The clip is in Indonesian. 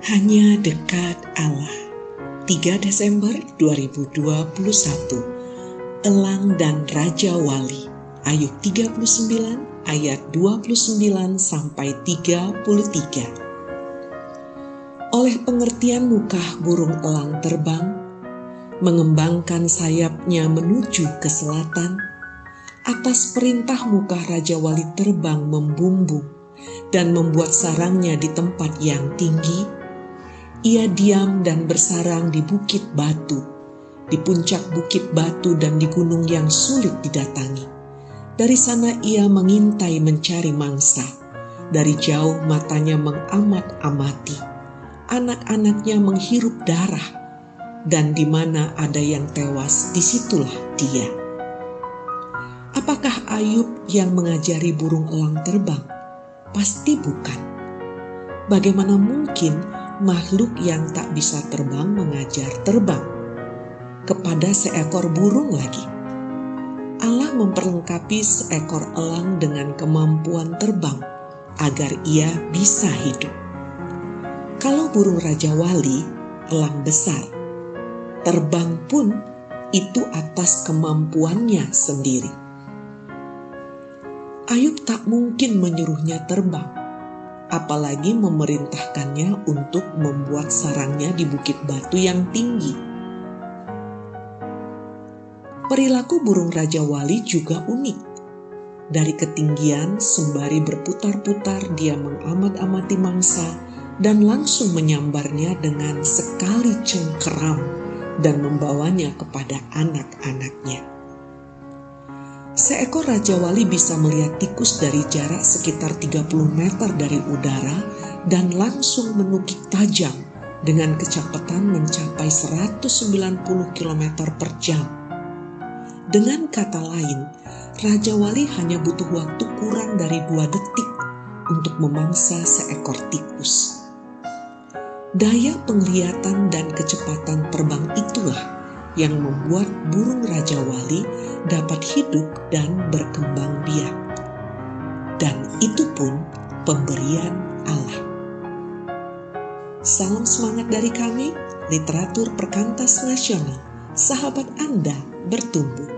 Hanya dekat Allah. 3 Desember 2021. Elang dan Raja Wali. Ayub 39 ayat 29 sampai 33. Oleh pengertian muka burung elang terbang, mengembangkan sayapnya menuju ke selatan, atas perintah muka Raja Wali terbang membumbung dan membuat sarangnya di tempat yang tinggi, ia diam dan bersarang di bukit batu, di puncak bukit batu dan di gunung yang sulit didatangi. Dari sana ia mengintai mencari mangsa. Dari jauh matanya mengamat-amati. Anak-anaknya menghirup darah. Dan di mana ada yang tewas, di situlah dia. Apakah Ayub yang mengajari burung elang terbang? Pasti bukan. Bagaimana mungkin makhluk yang tak bisa terbang mengajar terbang kepada seekor burung lagi. Allah memperlengkapi seekor elang dengan kemampuan terbang agar ia bisa hidup. Kalau burung raja wali, elang besar, terbang pun itu atas kemampuannya sendiri. Ayub tak mungkin menyuruhnya terbang apalagi memerintahkannya untuk membuat sarangnya di bukit batu yang tinggi. Perilaku burung Raja Wali juga unik. Dari ketinggian, sembari berputar-putar, dia mengamat-amati mangsa dan langsung menyambarnya dengan sekali cengkeram dan membawanya kepada anak-anaknya. Seekor Raja Wali bisa melihat tikus dari jarak sekitar 30 meter dari udara dan langsung menukik tajam dengan kecepatan mencapai 190 km per jam. Dengan kata lain, Raja Wali hanya butuh waktu kurang dari dua detik untuk memangsa seekor tikus. Daya penglihatan dan kecepatan terbang itulah yang membuat burung Raja Wali dapat hidup dan berkembang biak. Dan itu pun pemberian Allah. Salam semangat dari kami, literatur perkantas nasional, sahabat Anda bertumbuh.